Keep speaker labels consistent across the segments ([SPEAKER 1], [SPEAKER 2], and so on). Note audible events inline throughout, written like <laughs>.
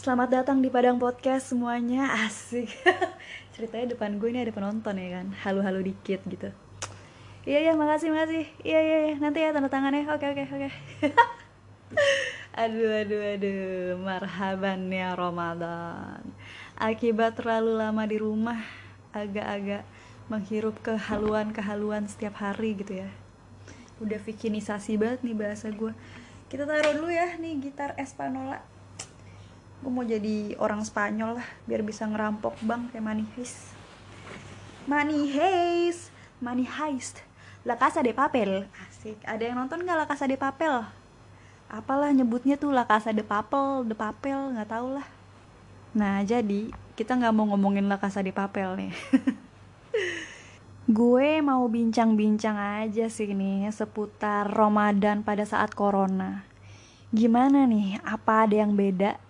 [SPEAKER 1] Selamat datang di Padang Podcast semuanya, asik. <laughs> Ceritanya depan gue ini ada penonton ya kan, halu-halu dikit gitu. Iya iya, makasih makasih. Iya iya, iya. nanti ya tanda tangan ya. Oke oke oke. <laughs> aduh aduh aduh, marhaban ya Ramadan. Akibat terlalu lama di rumah, agak-agak menghirup kehaluan-kehaluan setiap hari gitu ya. Udah vikinisasi banget nih bahasa gue. Kita taruh dulu ya nih gitar Espanola gue mau jadi orang Spanyol lah biar bisa ngerampok bank kayak Money Heist. Money Heist Money Heist. La Casa de Papel. Asik. Ada yang nonton nggak La Casa de Papel? Apalah nyebutnya tuh La Casa de Papel de Papel nggak tau lah. Nah jadi kita nggak mau ngomongin La Casa de Papel nih. <laughs> Gue mau bincang-bincang aja sih nih seputar Ramadan pada saat Corona. Gimana nih? Apa ada yang beda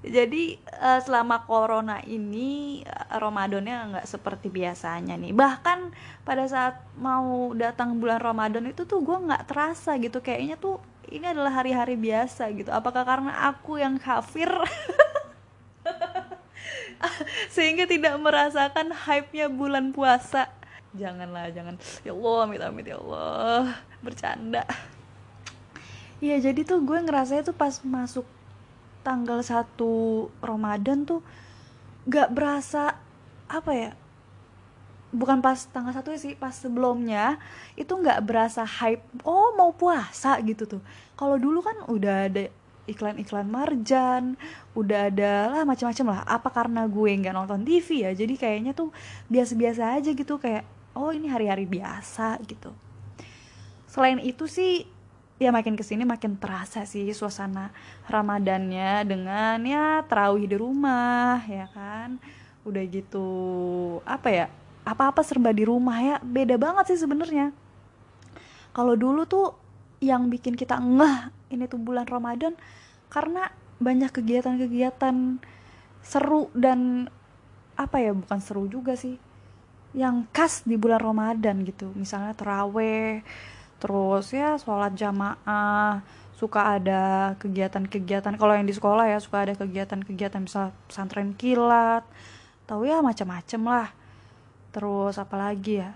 [SPEAKER 1] jadi uh, selama corona ini uh, Ramadannya nggak seperti biasanya nih. Bahkan pada saat mau datang bulan Ramadan itu tuh gue nggak terasa gitu. Kayaknya tuh ini adalah hari-hari biasa gitu. Apakah karena aku yang kafir? <laughs> Sehingga tidak merasakan hype-nya bulan puasa. Janganlah jangan. Ya Allah amit amit ya Allah. Bercanda. Iya jadi tuh gue ngerasanya tuh pas masuk tanggal 1 Ramadan tuh gak berasa apa ya bukan pas tanggal satu sih pas sebelumnya itu nggak berasa hype oh mau puasa gitu tuh. Kalau dulu kan udah ada iklan-iklan marjan udah ada lah macam-macam lah. Apa karena gue nggak nonton TV ya jadi kayaknya tuh biasa-biasa aja gitu kayak oh ini hari-hari biasa gitu. Selain itu sih ya makin ke sini makin terasa sih suasana Ramadannya dengan ya terawih di rumah ya kan? Udah gitu apa ya apa-apa serba di rumah ya beda banget sih sebenarnya. Kalau dulu tuh yang bikin kita ngeh ini tuh bulan Ramadan karena banyak kegiatan-kegiatan seru dan apa ya bukan seru juga sih yang khas di bulan Ramadan gitu. Misalnya teraweh terus ya sholat jamaah suka ada kegiatan-kegiatan kalau yang di sekolah ya suka ada kegiatan-kegiatan misal pesantren kilat tahu ya macam-macam lah. Terus apalagi ya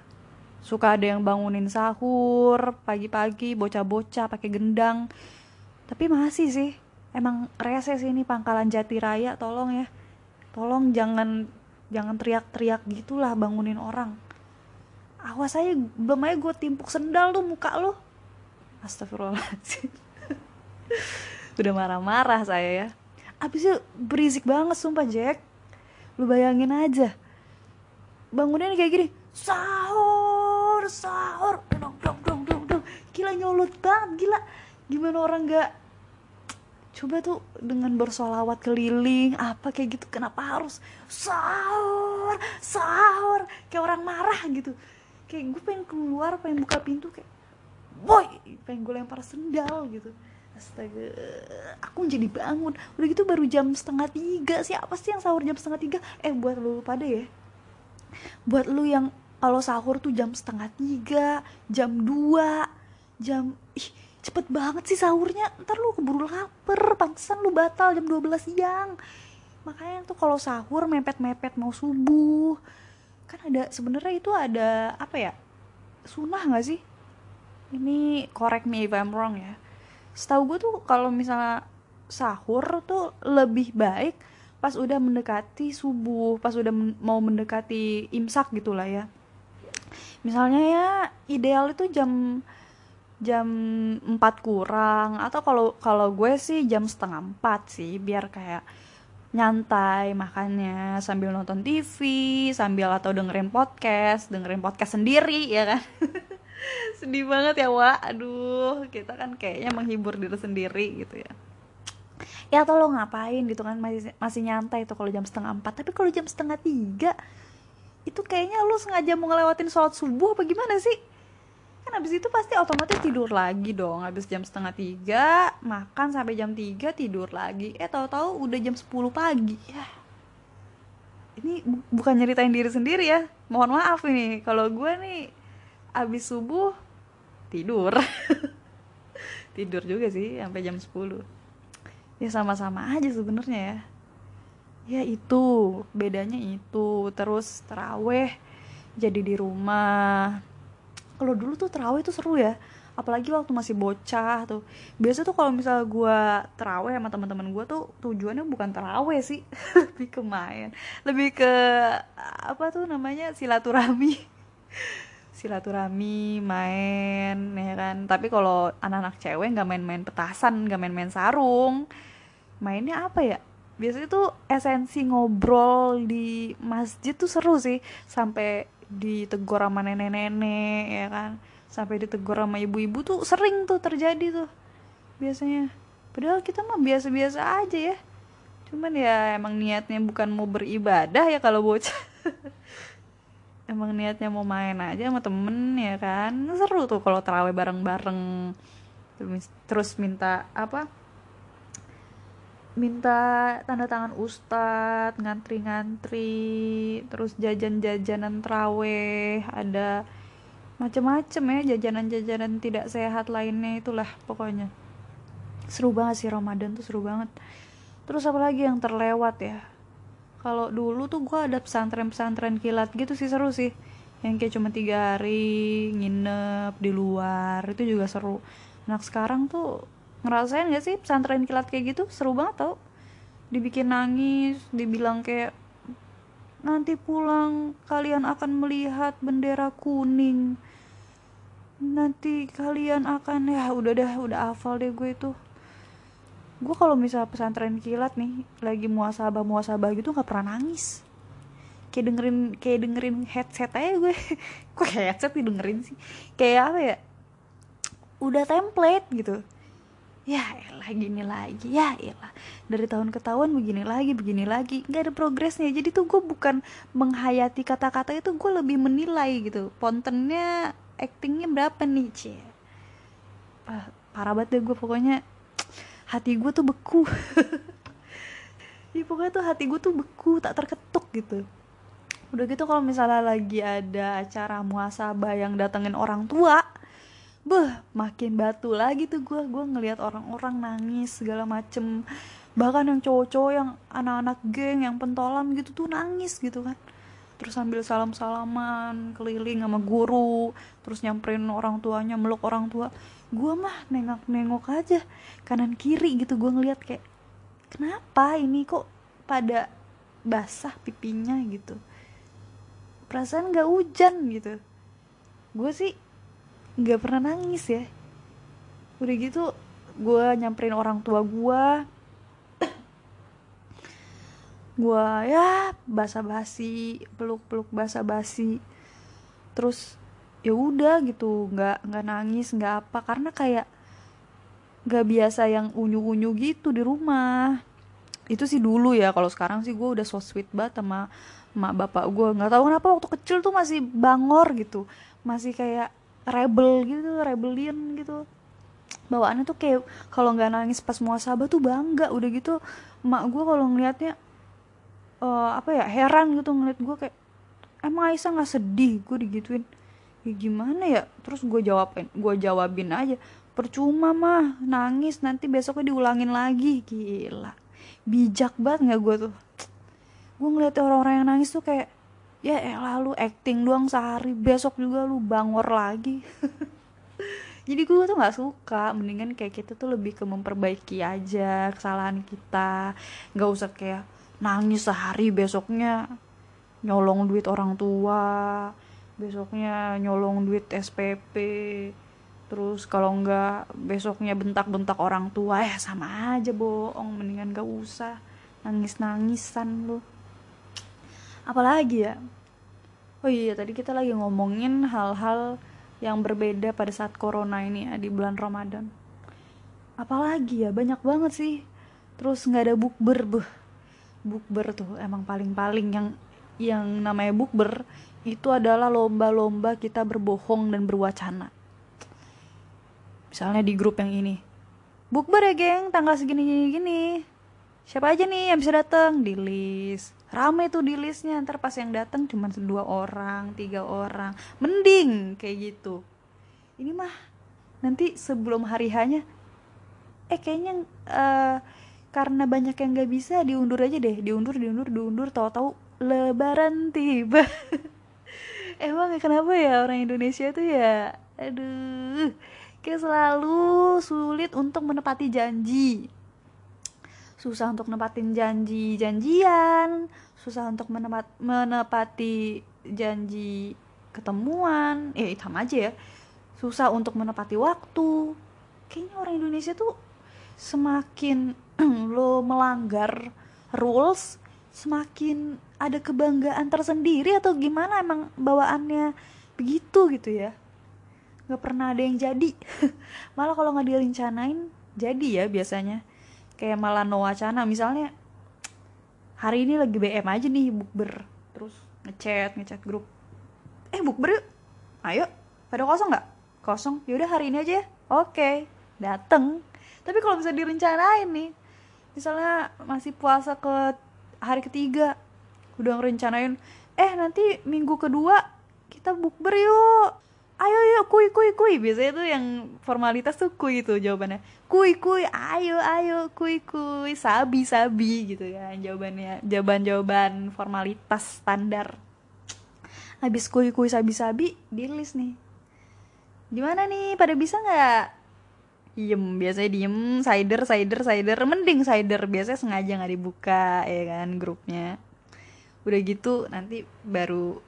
[SPEAKER 1] suka ada yang bangunin sahur pagi-pagi bocah-bocah pakai gendang. Tapi masih sih emang rese sih ini pangkalan jati raya tolong ya. Tolong jangan jangan teriak-teriak gitulah bangunin orang awas aja belum aja gue timpuk sendal tuh muka lo astagfirullahaladzim. <laughs> Udah marah-marah saya ya. Abis itu berisik banget sumpah Jack. Lu bayangin aja. Bangunnya kayak gini. Sahur sahur. Dong dong dong dong dong. Gila nyolot banget gila. Gimana orang gak coba tuh dengan bersolawat keliling apa kayak gitu kenapa harus sahur sahur? Kayak orang marah gitu kayak gue pengen keluar pengen buka pintu kayak boy! Pengen gue lempar sendal gitu. Astaga aku jadi bangun. Udah gitu baru jam setengah tiga siapa sih yang sahur jam setengah tiga? Eh buat lu pada ya. Buat lu yang kalau sahur tuh jam setengah tiga jam dua jam ih cepet banget sih sahurnya. Ntar lu keburu lapar pantesan lu batal jam 12 siang. Makanya tuh kalau sahur mepet-mepet mau subuh kan ada sebenarnya itu ada apa ya sunnah nggak sih? Ini correct me if I'm wrong ya. Setahu gue tuh kalau misalnya sahur tuh lebih baik pas udah mendekati subuh pas udah men mau mendekati imsak gitulah ya. Misalnya ya ideal itu jam jam 4 kurang atau kalau kalau gue sih jam setengah 4 sih biar kayak nyantai makannya sambil nonton TV sambil atau dengerin podcast dengerin podcast sendiri ya kan? <laughs> Sedih banget ya wa aduh kita kan kayaknya menghibur diri sendiri gitu ya. Ya atau lo ngapain gitu kan masih masih nyantai tuh kalau jam setengah empat. Tapi kalau jam setengah tiga itu kayaknya lo sengaja mau ngelewatin sholat subuh apa gimana sih kan habis itu pasti otomatis tidur lagi dong. Habis jam setengah tiga makan sampai jam tiga tidur lagi. Eh tahu-tahu udah jam 10 pagi. Ya. Ini bu bukan nyeritain diri sendiri ya. Mohon maaf ini. Kalau gue nih habis subuh tidur. <laughs> Tidur juga sih sampai jam 10 ya sama-sama aja sebenarnya ya. Ya itu. Bedanya itu. Terus teraweh jadi di rumah kalau dulu tuh teraweh tuh seru ya. Apalagi waktu masih bocah tuh. Biasa tuh kalau misal gue teraweh sama teman-teman gue tuh tujuannya bukan teraweh sih. <laughs> Lebih ke main. Lebih ke apa tuh namanya silaturahmi. <laughs> Silaturahmi main ya kan. Tapi kalau anak-anak cewek nggak main-main petasan nggak main-main sarung. Mainnya apa ya? Biasanya tuh esensi ngobrol di masjid tuh seru sih. Sampai ditegur sama nenek-nenek ya kan? Sampai ditegur sama ibu-ibu tuh sering tuh terjadi tuh biasanya. Padahal kita mah biasa-biasa aja ya. Cuman ya emang niatnya bukan mau beribadah ya kalau bocah. <laughs> Emang niatnya mau main aja sama temen ya kan? Seru tuh kalau terawih bareng-bareng. Terus minta apa minta tanda tangan ustadz ngantri-ngantri terus jajan-jajanan terawih ada macem-macem ya jajanan-jajanan tidak sehat lainnya itulah pokoknya. Seru banget sih Ramadan tuh seru banget. Terus apa lagi yang terlewat ya? Kalau dulu tuh gue ada pesantren-pesantren kilat gitu sih seru sih. Yang kayak cuma tiga hari nginep di luar itu juga seru. Anak sekarang tuh ngerasain gak sih pesantren kilat kayak gitu? Seru banget tau. Dibikin nangis dibilang kayak nanti pulang kalian akan melihat bendera kuning. Nanti kalian akan ya udah dah udah hafal deh gue itu. Gue kalau misal pesantren kilat nih lagi muasabah muasabah gitu nggak pernah nangis. Kayak dengerin kayak dengerin headset aja gue. <laughs> Kok headset dengerin sih? Kayak apa ya? Udah template gitu ya elah gini lagi. Ya elah. Dari tahun ke tahun begini lagi begini lagi. Nggak ada progresnya. Jadi tuh gue bukan menghayati kata-kata itu gue lebih menilai gitu. Pontennya actingnya berapa nih cie ah, parah banget deh gue pokoknya. Hati gue tuh beku. <laughs> Ya pokoknya tuh hati gue tuh beku tak terketuk gitu. Udah gitu kalau misalnya lagi ada acara muasabah yang datengin orang tua beh makin batu lagi tuh gue gue ngelihat orang-orang nangis segala macem. Bahkan yang cowok-cowok yang anak-anak geng yang pentolan gitu tuh nangis gitu kan. Terus sambil salam-salaman keliling sama guru terus nyamperin orang tuanya meluk orang tua. Gue mah nengok-nengok aja kanan kiri gitu. Gue ngeliat kayak kenapa ini kok pada basah pipinya? gitu. Perasaan gak hujan gitu. Gue sih nggak pernah nangis ya. Udah gitu gue nyamperin orang tua gue gue ya basa-basi peluk-peluk basa-basi. Terus ya udah gitu nggak nggak nangis nggak apa. Karena kayak nggak biasa yang unyu-unyu gitu di rumah. Itu sih dulu ya kalau sekarang sih gue udah so sweet banget sama mak bapak gue nggak tahu kenapa waktu kecil tuh masih bangor gitu. Masih kayak rebel gitu rebellion gitu. Bawaannya tuh kayak kalau nggak nangis pas muasabah tuh bangga udah gitu emak gue kalau ngelihatnya uh, apa ya heran gitu ngeliat gue kayak emang Aisyah nggak sedih? Gue digituin. Ya gimana ya? Terus gue jawabin gue jawabin aja percuma mah nangis nanti besoknya diulangin lagi. Gila. Bijak banget nggak gue tuh? Gue ngeliat orang-orang yang nangis tuh kayak ya eh lalu acting doang sehari. Besok juga lu bangor lagi. <laughs> Jadi gue tuh nggak suka. Mendingan kayak kita tuh lebih ke memperbaiki aja kesalahan kita. Nggak usah kayak nangis sehari besoknya nyolong duit orang tua besoknya nyolong duit SPP terus kalau nggak besoknya bentak-bentak orang tua. Ya sama aja bohong. Mendingan gak usah nangis-nangisan lu apalagi ya? Oh iya tadi kita lagi ngomongin hal-hal yang berbeda pada saat corona ini ya di bulan Ramadan. Apalagi ya? Banyak banget sih. Terus nggak ada bukber buh bukber tuh emang paling-paling yang yang namanya bukber itu adalah lomba-lomba kita berbohong dan berwacana. Misalnya di grup yang ini bukber ya geng tanggal segini gini gini siapa aja nih yang bisa datang? Di list rame tuh di listnya ntar pas yang datang cuma dua orang tiga orang. Mending kayak gitu. Ini mah nanti sebelum hari hanya eh kayaknya uh, karena banyak yang nggak bisa diundur aja deh. Diundur diundur diundur tahu-tahu lebaran tiba. <laughs> Emang kenapa ya orang Indonesia tuh ya aduh kayak selalu sulit untuk menepati janji susah untuk nepatin janji janjian susah untuk menepat, menepati janji ketemuan. Eh sama aja ya. Susah untuk menepati waktu. Kayaknya orang Indonesia tuh semakin <clears throat> lo melanggar rules semakin ada kebanggaan tersendiri atau gimana emang bawaannya begitu gitu ya. Nggak pernah ada yang jadi. <laughs> Malah kalau nggak direncanain jadi ya biasanya kayak malah no wacana. Misalnya hari ini lagi BM aja nih bukber. Terus ngechat ngechat grup. Eh bukber yuk. Ayo pada kosong nggak? Kosong. Yaudah hari ini aja ya. Oke. Dateng. Tapi kalau bisa direncanain nih misalnya masih puasa ke hari ketiga udah ngerencanain eh nanti minggu kedua kita bukber yuk ayo yuk kui kui kui. Biasanya tuh yang formalitas tuh kui itu jawabannya. Kui kui ayo ayo kui kui. Sabi sabi gitu kan jawabannya. Jawaban jawaban formalitas standar. Habis kui kui sabi sabi di nih. Gimana nih? Pada bisa nggak? Diem biasanya diem. Cider cider cider mending cider biasanya sengaja nggak dibuka ya kan grupnya. Udah gitu nanti baru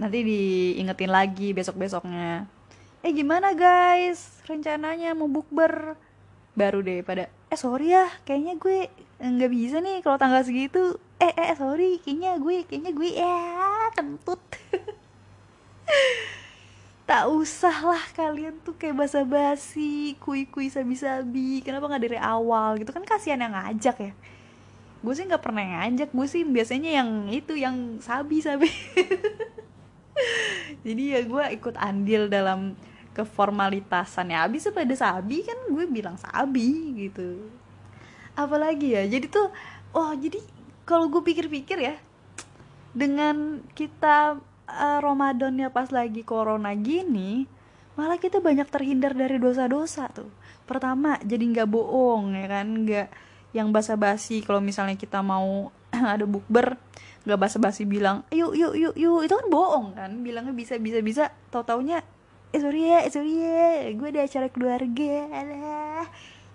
[SPEAKER 1] nanti diingetin lagi besok besoknya eh gimana guys? Rencananya mau bukber. Baru deh pada eh sorry ya kayaknya gue nggak bisa nih kalau tanggal segitu. Eh eh sorry kayaknya gue kayaknya gue ya kentut. <laughs> Tak usah lah kalian tuh kayak basa-basi kui-kui sabi-sabi. Kenapa nggak dari awal gitu? Kan kasihan yang ngajak ya. Gue sih nggak pernah ngajak gue sih biasanya yang itu yang sabi-sabi <laughs> <laughs> jadi ya gue ikut andil dalam keformalitasan ya abis pada sabi kan gue bilang sabi gitu. Apalagi ya jadi tuh oh jadi kalau gue pikir-pikir ya dengan kita uh, Ramadannya pas lagi corona gini malah kita banyak terhindar dari dosa-dosa tuh. Pertama jadi nggak bohong ya kan nggak yang basa-basi kalau misalnya kita mau <clears throat> ada bukber nggak basa-basi bilang yuk yuk yuk yuk itu kan bohong kan bilangnya bisa bisa bisa. Tau taunya eh sorry ya eh sorry ya gue ada acara keluarga alah.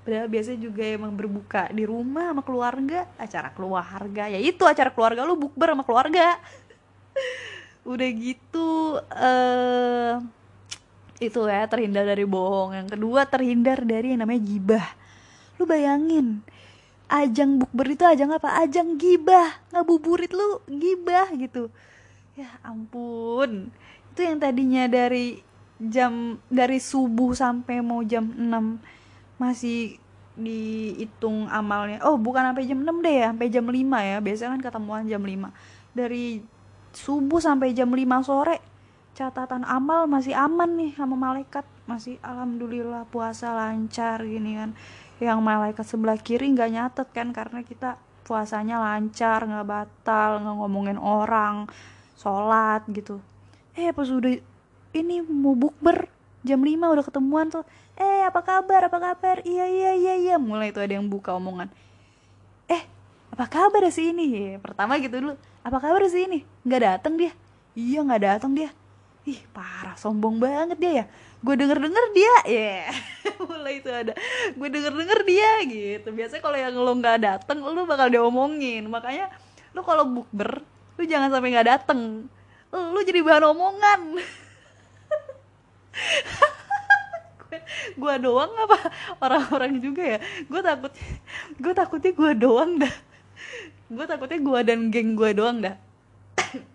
[SPEAKER 1] Padahal biasanya juga emang berbuka di rumah sama keluarga acara keluarga. Ya itu acara keluarga lu bukber sama keluarga. <laughs> Udah gitu uh, itu ya terhindar dari bohong. Yang kedua terhindar dari yang namanya gibah. Lu bayangin ajang bukber itu ajang apa? Ajang gibah. Ngabuburit lu gibah gitu. Ya ampun. Itu yang tadinya dari jam dari subuh sampai mau jam 6 masih dihitung amalnya. Oh bukan sampai jam 6 deh ya sampai jam 5 ya. Biasanya kan ketemuan jam 5 dari subuh sampai jam 5 sore catatan amal masih aman nih sama malaikat. Masih alhamdulillah puasa lancar gini kan yang malaikat sebelah kiri nggak nyatet kan karena kita puasanya lancar nggak batal nggak ngomongin orang sholat gitu. Eh pas udah ini mau bukber jam 5 udah ketemuan tuh. Eh apa kabar? Apa kabar? Iya iya iya iya. Mulai tuh ada yang buka omongan. Eh apa kabar sih ini? Pertama gitu dulu. Apa kabar sih ini? Nggak datang dia. Iya nggak datang dia. Ih parah. Sombong banget dia ya gue denger denger dia. Ya yeah. <laughs> mulai itu ada gue denger denger dia gitu. Biasanya kalau yang lo nggak dateng lo bakal diomongin. Makanya lo kalau bukber lo jangan sampai nggak dateng. Lo jadi bahan omongan. <laughs> Gue doang apa orang-orang juga ya? Gue takut gue takutnya gue doang dah. Gue takutnya gue dan geng gue doang dah. <coughs>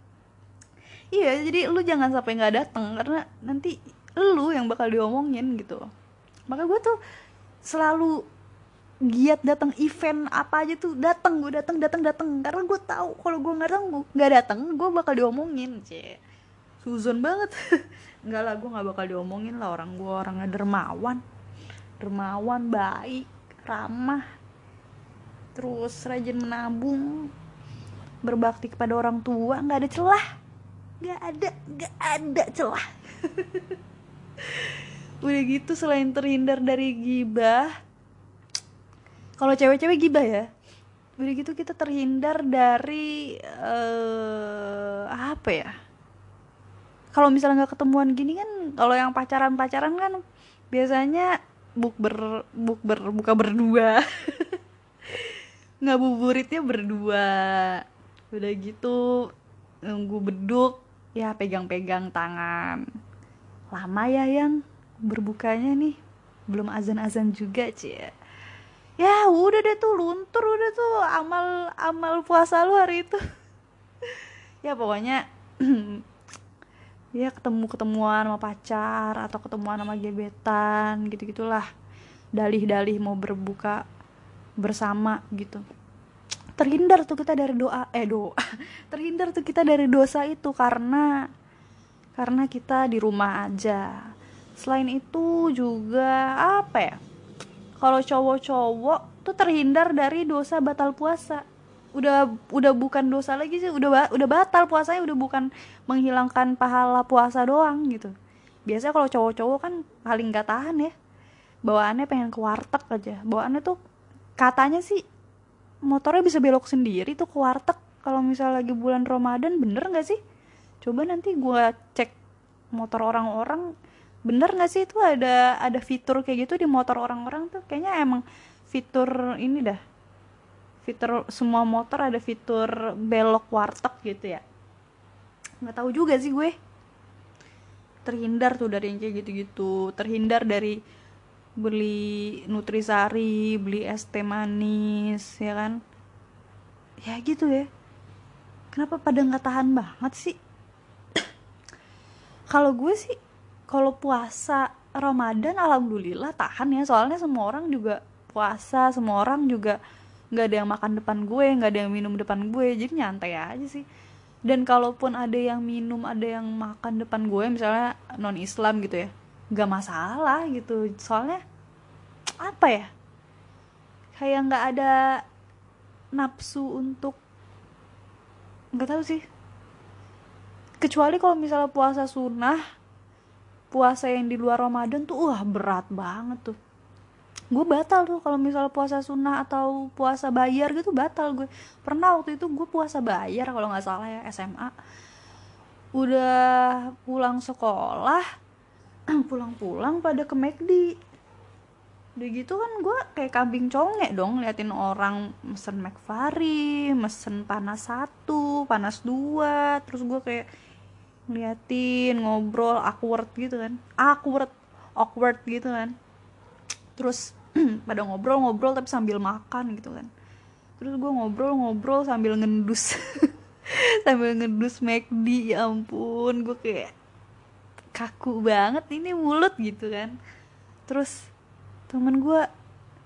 [SPEAKER 1] Iya jadi lu jangan sampai nggak dateng karena nanti lu yang bakal diomongin gitu. Maka gue tuh selalu giat datang event apa aja tuh datang gue datang datang datang karena gue tahu kalau gue nggak datang nggak datang gue bakal diomongin cie suzon banget. <laughs> Nggak lah gue nggak bakal diomongin lah. Orang gue orangnya dermawan. Dermawan baik ramah. Terus rajin menabung. Berbakti kepada orang tua. Nggak ada celah. Nggak ada nggak ada celah <laughs> udah gitu selain terhindar dari gibah kalau cewek-cewek gibah ya? Udah gitu kita terhindar dari uh, apa ya? Kalau misalnya nggak ketemuan gini kan kalau yang pacaran pacaran kan biasanya buk ber buk ber buka berdua. <laughs> Ngabuburitnya berdua. Udah gitu nunggu beduk ya pegang-pegang tangan lama ya yang. Berbukanya nih. Belum azan-azan juga cie ya udah deh tuh luntur udah tuh amal amal puasa lu hari itu. <laughs> Ya pokoknya <clears throat> ya ketemu ketemuan sama pacar atau ketemuan sama gebetan gitu gitulah dalih-dalih mau berbuka bersama gitu. Terhindar tuh kita dari doa eh doa. <laughs> Terhindar tuh kita dari dosa itu karena karena kita di rumah aja. Selain itu juga apa ya kalau cowok-cowok tuh terhindar dari dosa batal puasa. Udah udah bukan dosa lagi sih udah udah batal puasanya udah bukan menghilangkan pahala puasa doang gitu. Biasanya kalau cowok-cowok kan paling gak tahan ya bawaannya pengen ke warteg aja. Bawaannya tuh katanya sih motornya bisa belok sendiri tuh ke warteg. Kalau misalnya lagi bulan Ramadan bener nggak sih coba nanti gue cek motor orang-orang bener nggak sih itu ada ada fitur kayak gitu di motor orang-orang tuh? Kayaknya emang fitur ini dah. Fitur semua motor ada fitur belok warteg gitu ya. Nggak tahu juga sih gue. Terhindar tuh dari yang kayak gitu-gitu. Terhindar dari beli nutrisari beli es teh manis ya kan? Ya gitu ya. Kenapa pada nggak tahan banget sih kalau gue sih kalau puasa Ramadan alhamdulillah tahan ya. Soalnya semua orang juga puasa semua orang juga nggak ada yang makan depan gue nggak ada yang minum depan gue. Jadi nyantai aja sih. Dan kalaupun ada yang minum ada yang makan depan gue misalnya non Islam gitu ya nggak masalah gitu. Soalnya apa ya? Kayak nggak ada nafsu untuk nggak tahu sih kecuali kalau misalnya puasa sunnah puasa yang di luar Ramadan tuh wah berat banget tuh. Gue batal tuh kalau misalnya puasa sunnah atau puasa bayar gitu batal gue pernah waktu itu gue puasa bayar kalau nggak salah ya SMA udah pulang sekolah <clears throat> pulang-pulang pada ke McD udah gitu kan gue kayak kambing conge dong liatin orang mesen McFlurry mesen panas satu panas dua terus gue kayak ngeliatin ngobrol awkward gitu kan. Awkward awkward gitu kan. Terus <clears throat> pada ngobrol-ngobrol tapi sambil makan gitu kan. Terus gue ngobrol-ngobrol sambil ngendus. <laughs> Sambil ngendus McD ya ampun gue kayak kaku banget ini mulut gitu kan. Terus temen gue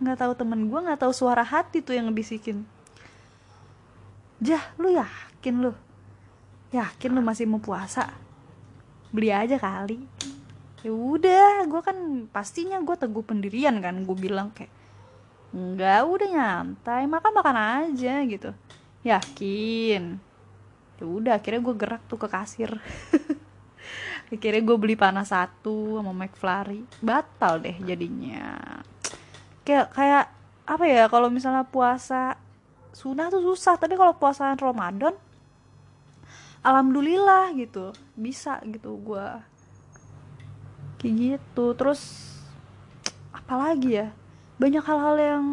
[SPEAKER 1] nggak tahu temen gue nggak tahu suara hati tuh yang ngebisikin jah lu yakin lu yakin lu masih mau puasa? Beli aja kali. Ya udah gue kan pastinya gue teguh pendirian kan gue bilang kayak enggak udah nyantai makan makan aja gitu. Yakin. Ya udah akhirnya gue gerak tuh ke kasir. <laughs> Akhirnya gue beli panas satu sama McFlurry. Batal deh jadinya. Kayak kayak apa ya kalau misalnya puasa sunnah tuh susah tapi kalau puasa Ramadan alhamdulillah gitu. Bisa gitu gue kayak gitu. Terus apalagi ya? Banyak hal-hal yang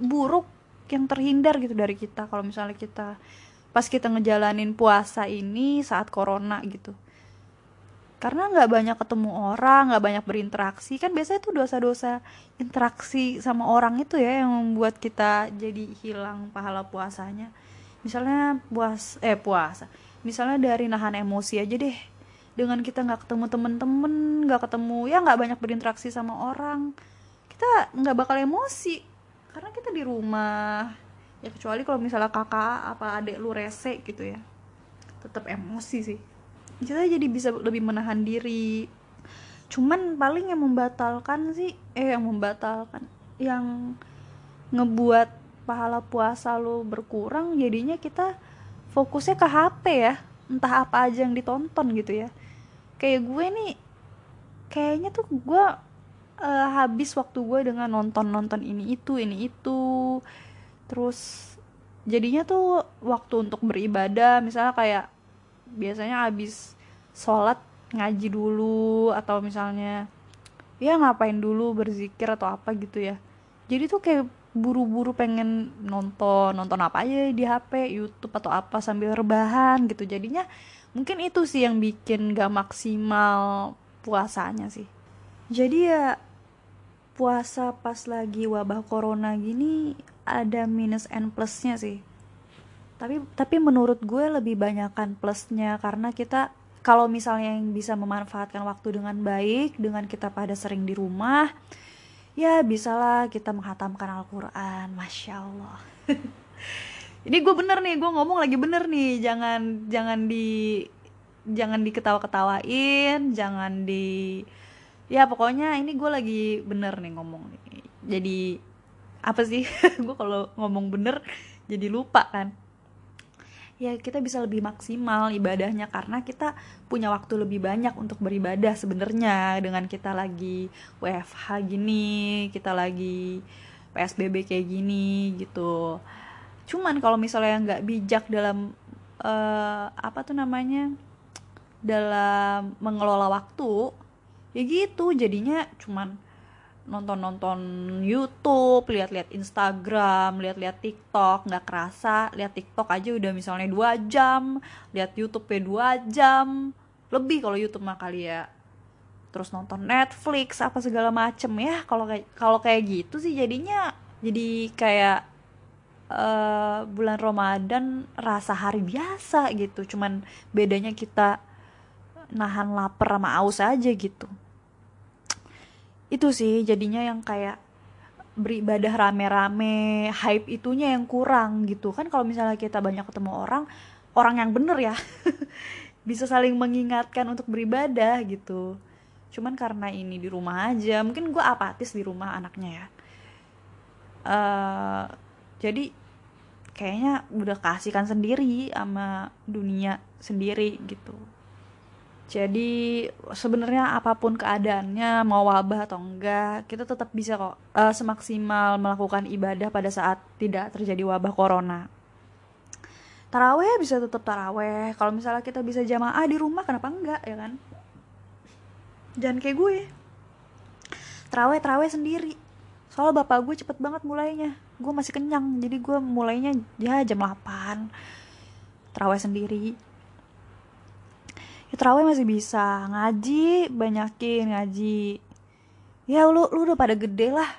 [SPEAKER 1] buruk yang terhindar gitu dari kita. Kalau misalnya kita pas kita ngejalanin puasa ini saat corona gitu. Karena nggak banyak ketemu orang nggak banyak berinteraksi. Kan biasanya tuh dosa-dosa interaksi sama orang itu ya yang membuat kita jadi hilang pahala puasanya. Misalnya puas eh puasa misalnya dari nahan emosi aja deh. Dengan kita nggak ketemu temen-temen nggak ketemu ya nggak banyak berinteraksi sama orang kita nggak bakal emosi. Karena kita di rumah. Ya kecuali kalau misalnya kakak apa adik lu rese gitu ya. Tetap emosi sih. Kita jadi bisa lebih menahan diri. Cuman paling yang membatalkan sih eh yang membatalkan yang ngebuat pahala puasa lo berkurang jadinya kita fokusnya ke HP ya. Entah apa aja yang ditonton gitu ya. Kayak gue nih kayaknya tuh gue uh, habis waktu gue dengan nonton nonton ini itu ini itu. Terus jadinya tuh waktu untuk beribadah misalnya kayak biasanya habis sholat ngaji dulu atau misalnya ya ngapain dulu berzikir atau apa gitu ya. Jadi tuh kayak buru-buru pengen nonton nonton apa aja di HP YouTube atau apa sambil rebahan gitu. Jadinya mungkin itu sih yang bikin gak maksimal puasanya sih. Jadi ya puasa pas lagi wabah corona gini ada minus and plusnya sih. Tapi tapi menurut gue lebih banyakkan plusnya karena kita kalau misalnya yang bisa memanfaatkan waktu dengan baik dengan kita pada sering di rumah ya bisalah kita menghatamkan Al-Quran. Masya Allah. <laughs> Ini gue bener nih gue ngomong lagi bener nih. Jangan jangan di jangan diketawa-ketawain jangan di ya pokoknya ini gue lagi bener nih ngomong nih. Jadi apa sih? <laughs> Gue kalau ngomong bener jadi lupa kan ya kita bisa lebih maksimal ibadahnya karena kita punya waktu lebih banyak untuk beribadah sebenarnya dengan kita lagi WFH gini kita lagi PSBB kayak gini gitu. Cuman kalau misalnya nggak bijak dalam uh, apa tuh namanya dalam mengelola waktu ya gitu jadinya cuman nonton-nonton YouTube, lihat-lihat Instagram, lihat-lihat TikTok, nggak kerasa lihat TikTok aja udah misalnya dua jam, lihat YouTube ya dua jam, lebih kalau YouTube mah kali ya. Terus nonton Netflix apa segala macem ya, kalau kayak kalau kayak gitu sih jadinya jadi kayak uh, bulan Ramadan rasa hari biasa gitu, cuman bedanya kita nahan lapar sama aus aja gitu itu sih jadinya yang kayak beribadah rame-rame hype itunya yang kurang gitu. Kan kalau misalnya kita banyak ketemu orang orang yang bener ya <laughs> bisa saling mengingatkan untuk beribadah gitu. Cuman karena ini di rumah aja mungkin gue apatis di rumah anaknya ya. Uh, jadi kayaknya udah kasihkan sendiri sama dunia sendiri gitu jadi sebenarnya apa pun keadaannya mau wabah atau enggak, kita tetap bisa kok uh, semaksimal melakukan ibadah pada saat tidak terjadi wabah corona. Taraweh bisa tetap taraweh. Kalau misalnya kita bisa jamaah di rumah kenapa enggak ya kan? Jangan kayak gue. Taraweh taraweh sendiri. Soalnya bapak gue cepet banget mulainya. Gue masih kenyang, jadi gue mulainya ya jam 8. Taraweh sendiri ya terawih masih bisa. Ngaji banyakin ngaji. Ya lu lu udah pada gede lah.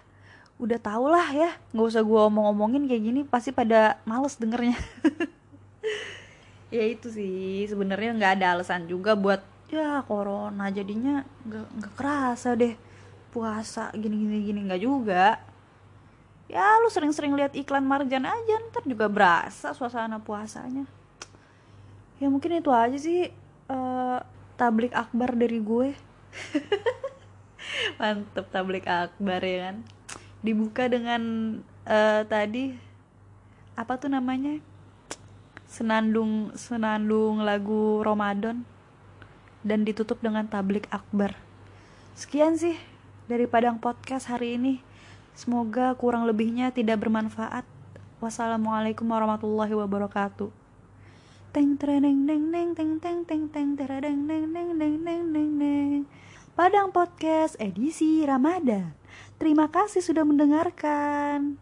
[SPEAKER 1] Udah tau lah ya nggak usah gue omong-omongin kayak gini pasti pada males dengernya. <laughs> Ya itu sih. Sebenarnya nggak ada alasan juga buat ya corona jadinya nggak nggak kerasa deh. Puasa gini gini gini. Nggak juga. Ya lu sering-sering lihat iklan marjan aja ntar juga berasa suasana puasanya. Ya mungkin itu aja sih uh, tablik akbar dari gue. <laughs> Mantep tablik akbar ya kan? Dibuka dengan uh, tadi apa tuh namanya? Senandung senandung lagu Ramadan. Dan ditutup dengan tablik akbar. Sekian sih dari Padang Podcast hari ini. Semoga kurang lebihnya tidak bermanfaat. Wassalamualaikum warahmatullahi wabarakatuh teng tereng neng neng teng teng teng teng tereng neng neng neng neng neng neng Padang Podcast edisi Ramadan. Terima kasih sudah mendengarkan.